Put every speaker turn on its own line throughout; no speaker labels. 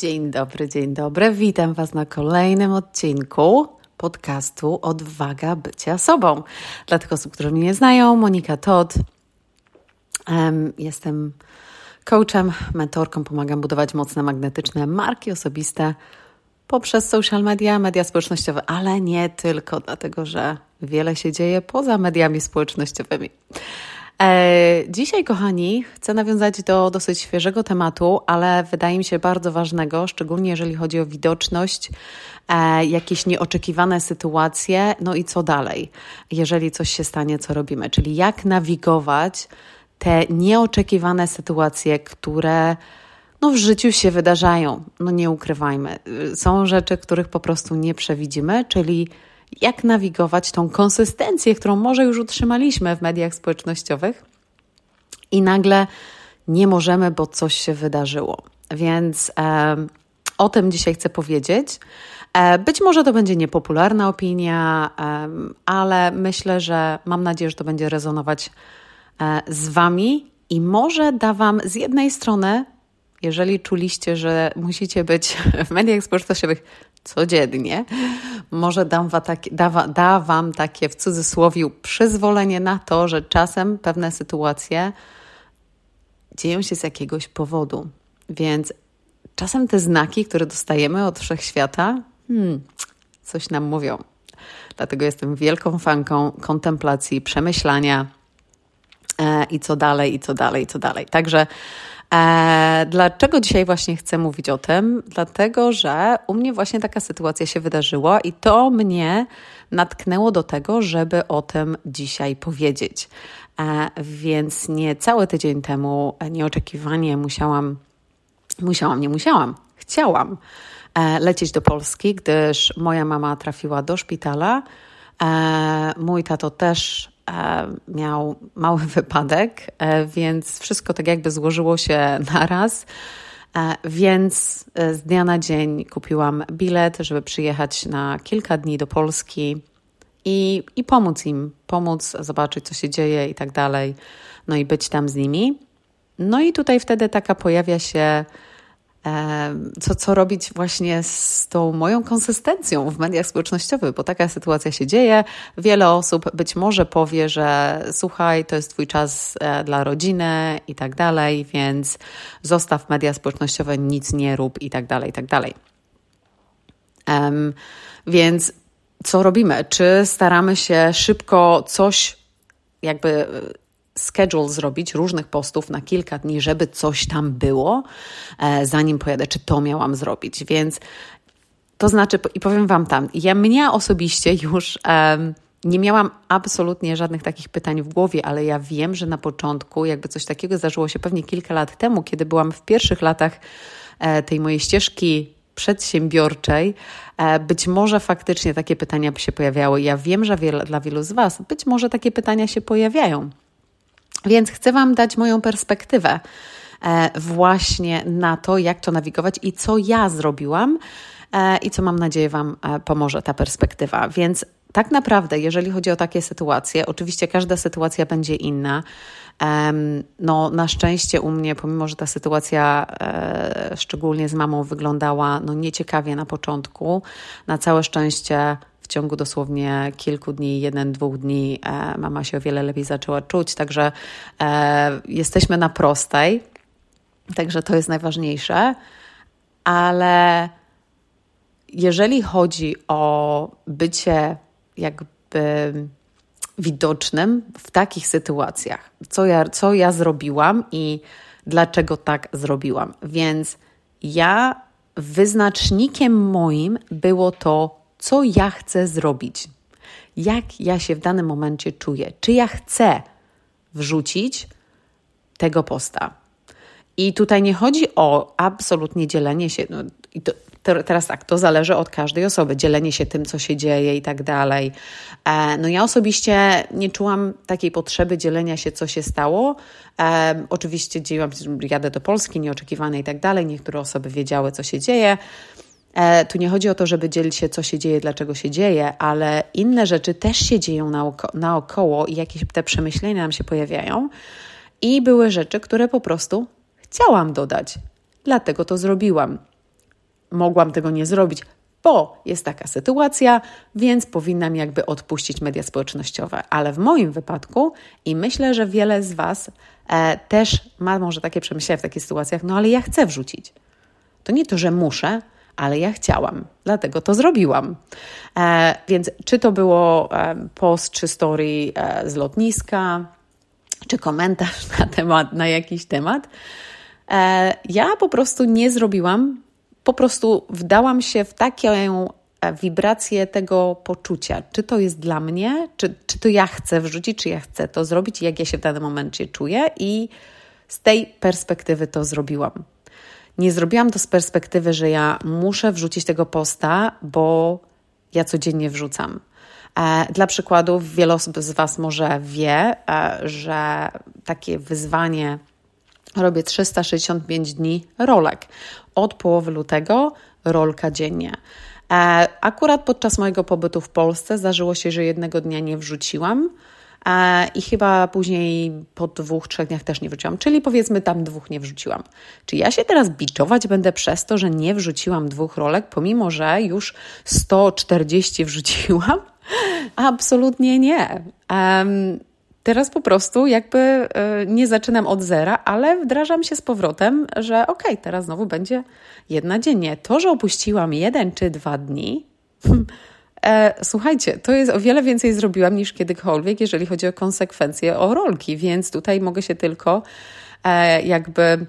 Dzień dobry, dzień dobry. Witam Was na kolejnym odcinku podcastu Odwaga bycia sobą. Dla tych osób, które mnie nie znają, Monika Todd. Jestem coachem, mentorką, pomagam budować mocne magnetyczne marki osobiste poprzez social media, media społecznościowe, ale nie tylko, dlatego że wiele się dzieje poza mediami społecznościowymi. E, dzisiaj, kochani, chcę nawiązać do dosyć świeżego tematu, ale wydaje mi się bardzo ważnego, szczególnie jeżeli chodzi o widoczność, e, jakieś nieoczekiwane sytuacje, no i co dalej, jeżeli coś się stanie, co robimy, czyli jak nawigować te nieoczekiwane sytuacje, które no, w życiu się wydarzają. No nie ukrywajmy. Są rzeczy, których po prostu nie przewidzimy, czyli jak nawigować tą konsystencję, którą może już utrzymaliśmy w mediach społecznościowych i nagle nie możemy, bo coś się wydarzyło. Więc e, o tym dzisiaj chcę powiedzieć. E, być może to będzie niepopularna opinia, e, ale myślę, że mam nadzieję, że to będzie rezonować e, z Wami i może da Wam z jednej strony jeżeli czuliście, że musicie być w mediach społecznościowych codziennie, może dam wa takie, da, da Wam takie w cudzysłowie przyzwolenie na to, że czasem pewne sytuacje dzieją się z jakiegoś powodu. Więc czasem te znaki, które dostajemy od wszechświata, hmm, coś nam mówią. Dlatego jestem wielką fanką kontemplacji, przemyślania e, i co dalej, i co dalej, i co dalej. Także E, dlaczego dzisiaj właśnie chcę mówić o tym? Dlatego, że u mnie właśnie taka sytuacja się wydarzyła i to mnie natknęło do tego, żeby o tym dzisiaj powiedzieć. E, więc nie cały tydzień temu nieoczekiwanie musiałam, musiałam, nie musiałam, chciałam e, lecieć do Polski, gdyż moja mama trafiła do szpitala. Mój tato też miał mały wypadek, e, więc wszystko tak jakby złożyło się naraz. E, więc z dnia na dzień kupiłam bilet, żeby przyjechać na kilka dni do Polski i, i pomóc im, pomóc zobaczyć, co się dzieje i tak dalej, no i być tam z nimi. No i tutaj wtedy taka pojawia się co, co robić właśnie z tą moją konsystencją w mediach społecznościowych, bo taka sytuacja się dzieje. Wiele osób być może powie, że słuchaj, to jest Twój czas e, dla rodziny i tak dalej, więc zostaw media społecznościowe, nic nie rób i tak dalej, i tak dalej. Um, więc co robimy? Czy staramy się szybko coś jakby schedule zrobić różnych postów na kilka dni, żeby coś tam było, e, zanim pojadę, czy to miałam zrobić. Więc to znaczy, i powiem Wam tam, ja mnie osobiście już. Um, nie miałam absolutnie żadnych takich pytań w głowie, ale ja wiem, że na początku, jakby coś takiego zdarzyło się pewnie kilka lat temu, kiedy byłam w pierwszych latach e, tej mojej ścieżki przedsiębiorczej, e, być może faktycznie takie pytania by się pojawiały. Ja wiem, że dla wielu z Was być może takie pytania się pojawiają. Więc chcę Wam dać moją perspektywę e, właśnie na to, jak to nawigować i co ja zrobiłam e, i co mam nadzieję Wam e, pomoże ta perspektywa. Więc tak naprawdę, jeżeli chodzi o takie sytuacje, oczywiście każda sytuacja będzie inna. No, na szczęście u mnie, pomimo że ta sytuacja, szczególnie z mamą, wyglądała no, nieciekawie na początku, na całe szczęście w ciągu dosłownie kilku dni, jeden, dwóch dni, e, mama się o wiele lepiej zaczęła czuć, także e, jesteśmy na prostej, także to jest najważniejsze, ale jeżeli chodzi o bycie jakby widocznym w takich sytuacjach, co ja, co ja zrobiłam i dlaczego tak zrobiłam. Więc ja wyznacznikiem moim było to co ja chcę zrobić, jak ja się w danym momencie czuję, czy ja chcę wrzucić tego posta. I tutaj nie chodzi o absolutnie dzielenie się. No, i to, teraz tak, to zależy od każdej osoby, dzielenie się tym, co się dzieje i tak dalej. E, no ja osobiście nie czułam takiej potrzeby dzielenia się, co się stało. E, oczywiście dziełam, jadę do Polski, nieoczekiwane i tak dalej. Niektóre osoby wiedziały, co się dzieje. E, tu nie chodzi o to, żeby dzielić się, co się dzieje, dlaczego się dzieje, ale inne rzeczy też się dzieją naoko naokoło i jakieś te przemyślenia nam się pojawiają. I były rzeczy, które po prostu chciałam dodać. Dlatego to zrobiłam. mogłam tego nie zrobić, bo jest taka sytuacja, więc powinnam jakby odpuścić media społecznościowe. Ale w moim wypadku i myślę, że wiele z Was e, też ma może takie przemyślenia w takich sytuacjach, no ale ja chcę wrzucić. To nie to, że muszę, ale ja chciałam, dlatego to zrobiłam. E, więc czy to było e, post czy story e, z lotniska, czy komentarz na temat, na jakiś temat, e, ja po prostu nie zrobiłam, po prostu wdałam się w taką e, wibrację tego poczucia, czy to jest dla mnie, czy, czy to ja chcę wrzucić, czy ja chcę to zrobić, jak ja się w danym momencie czuję? I z tej perspektywy to zrobiłam. Nie zrobiłam to z perspektywy, że ja muszę wrzucić tego posta, bo ja codziennie wrzucam. E, dla przykładu, wiele osób z Was może wie, e, że takie wyzwanie robię 365 dni rolek. Od połowy lutego rolka dziennie. E, akurat podczas mojego pobytu w Polsce zdarzyło się, że jednego dnia nie wrzuciłam. I chyba później po dwóch, trzech dniach też nie wrzuciłam, czyli powiedzmy tam dwóch nie wrzuciłam. Czy ja się teraz biczować będę przez to, że nie wrzuciłam dwóch rolek, pomimo że już 140 wrzuciłam? Absolutnie nie. Um, teraz po prostu jakby y, nie zaczynam od zera, ale wdrażam się z powrotem, że okej, okay, teraz znowu będzie jedna dziennie. To, że opuściłam jeden czy dwa dni, e, słuchajcie, to jest o wiele więcej zrobiłam niż kiedykolwiek, jeżeli chodzi o konsekwencje, o rolki, więc tutaj mogę się tylko e, jakby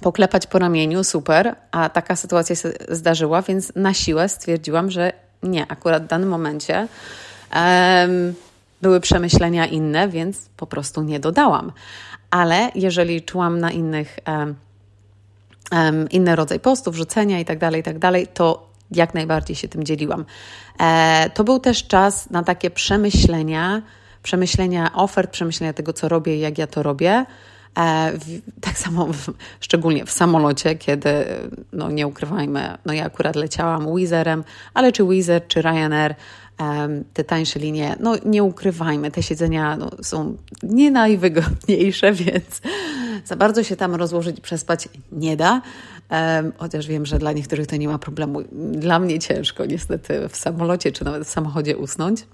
poklepać po ramieniu, super, a taka sytuacja się zdarzyła, więc na siłę stwierdziłam, że nie, akurat w danym momencie były przemyślenia inne, więc po prostu nie dodałam. Ale jeżeli czułam na innych um, um, inny rodzaj postów, rzucenia i tak dalej, i tak dalej, to jak najbardziej się tym dzieliłam. E, to był też czas na takie przemyślenia, przemyślenia ofert, przemyślenia tego, co robię i jak ja to robię. E, tak samo, szczególnie w samolocie, kiedy, no nie ukrywajmy, no ja akurat leciałam Wizerem, ale czy Wizer, czy Ryanair, te tańsze linie, no nie ukrywajmy, te siedzenia no, są nie najwygodniejsze, więc za bardzo się tam rozłożyć, przespać nie da. Chociaż wiem, że dla niektórych to nie ma problemu. Dla mnie ciężko niestety w samolocie czy nawet w samochodzie usnąć.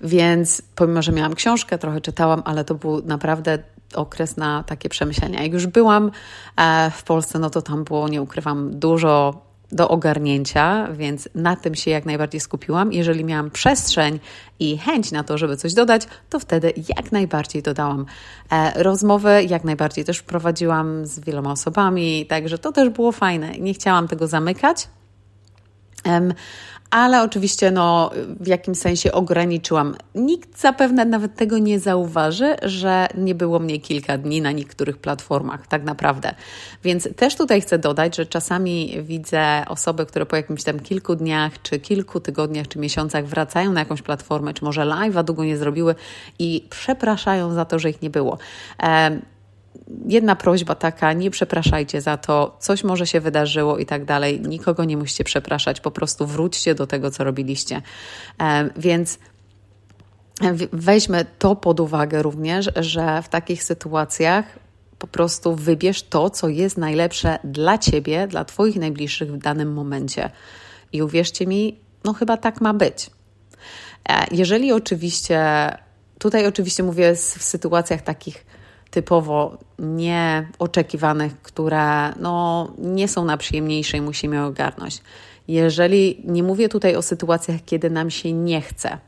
Więc pomimo, że miałam książkę, trochę czytałam, ale to był naprawdę okres na takie przemyślenia. Jak już byłam e, w Polsce, no to tam było, nie ukrywam, dużo do ogarnięcia, więc na tym się jak najbardziej skupiłam. Jeżeli miałam przestrzeń i chęć na to, żeby coś dodać, to wtedy jak najbardziej dodałam. E, rozmowy jak najbardziej też prowadziłam z wieloma osobami, także to też było fajne. Nie chciałam tego zamykać ale oczywiście no, w jakimś sensie ograniczyłam. Nikt zapewne nawet tego nie zauważy, że nie było mnie kilka dni na niektórych platformach, tak naprawdę. Więc też tutaj chcę dodać, że czasami widzę osoby, które po jakimś tam kilku dniach, czy kilku tygodniach, czy miesiącach wracają na jakąś platformę, czy może live'a długo nie zrobiły i przepraszają za to, że ich nie było jedna prośba taka, nie przepraszajcie za to, coś może się wydarzyło i tak dalej. Nikogo nie musicie przepraszać, po prostu wróćcie do tego, co robiliście. Więc weźmy to pod uwagę również, że w takich sytuacjach po prostu wybierz to, co jest najlepsze dla ciebie, dla Twoich najbliższych w danym momencie. I uwierzcie mi, no chyba tak ma być. E, jeżeli oczywiście, tutaj oczywiście mówię w sytuacjach takich typowo nieoczekiwanych, które no, nie są najprzyjemniejsze i musimy ogarnąć. Jeżeli nie mówię tutaj o sytuacjach, kiedy nam się nie chce,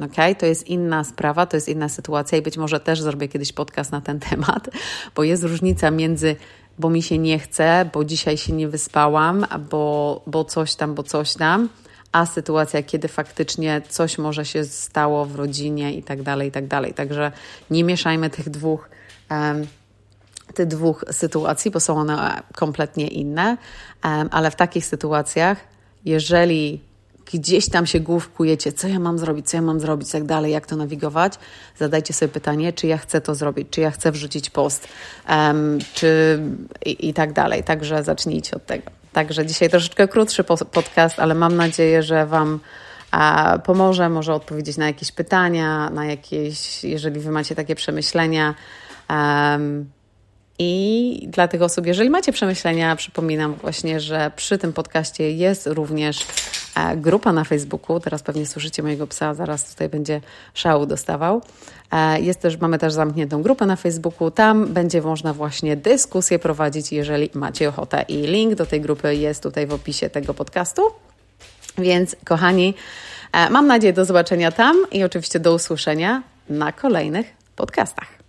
ok? To jest inna sprawa, to jest inna sytuacja i być może też zrobię kiedyś podcast na ten temat, bo jest różnica między bo mi się nie chce, bo dzisiaj się nie wyspałam, bo, bo coś tam, bo coś tam, a sytuacja, kiedy faktycznie coś może się stało w rodzinie i tak dalej, i tak dalej. Także nie mieszajmy tych dwóch tych dwóch sytuacji, bo są one kompletnie inne, ale w takich sytuacjach, jeżeli gdzieś tam się główkujecie, co ja mam zrobić, co ja mam zrobić, tak dalej, jak to nawigować, zadajcie sobie pytanie, czy ja chcę to zrobić, czy ja chcę wrzucić post, um, czy i, i, tak dalej. Także zacznijcie od tego. Także dzisiaj troszeczkę krótszy podcast, ale mam nadzieję, że Wam a, pomoże, może odpowiedzieć na jakieś pytania, na jakieś, jeżeli Wy macie takie przemyślenia. Um, I dla tych osób, jeżeli macie przemyślenia, przypominam właśnie, że przy tym podcaście jest również e, grupa na Facebooku. Teraz pewnie słyszycie mojego psa, zaraz tutaj będzie szału dostawał. E, jest też, mamy też zamkniętą grupę na Facebooku. Tam będzie można właśnie dyskusję prowadzić, jeżeli macie ochotę. I link do tej grupy jest tutaj w opisie tego podcastu. Więc, kochani, e, mam nadzieję do zobaczenia tam i oczywiście do usłyszenia na kolejnych podcastach.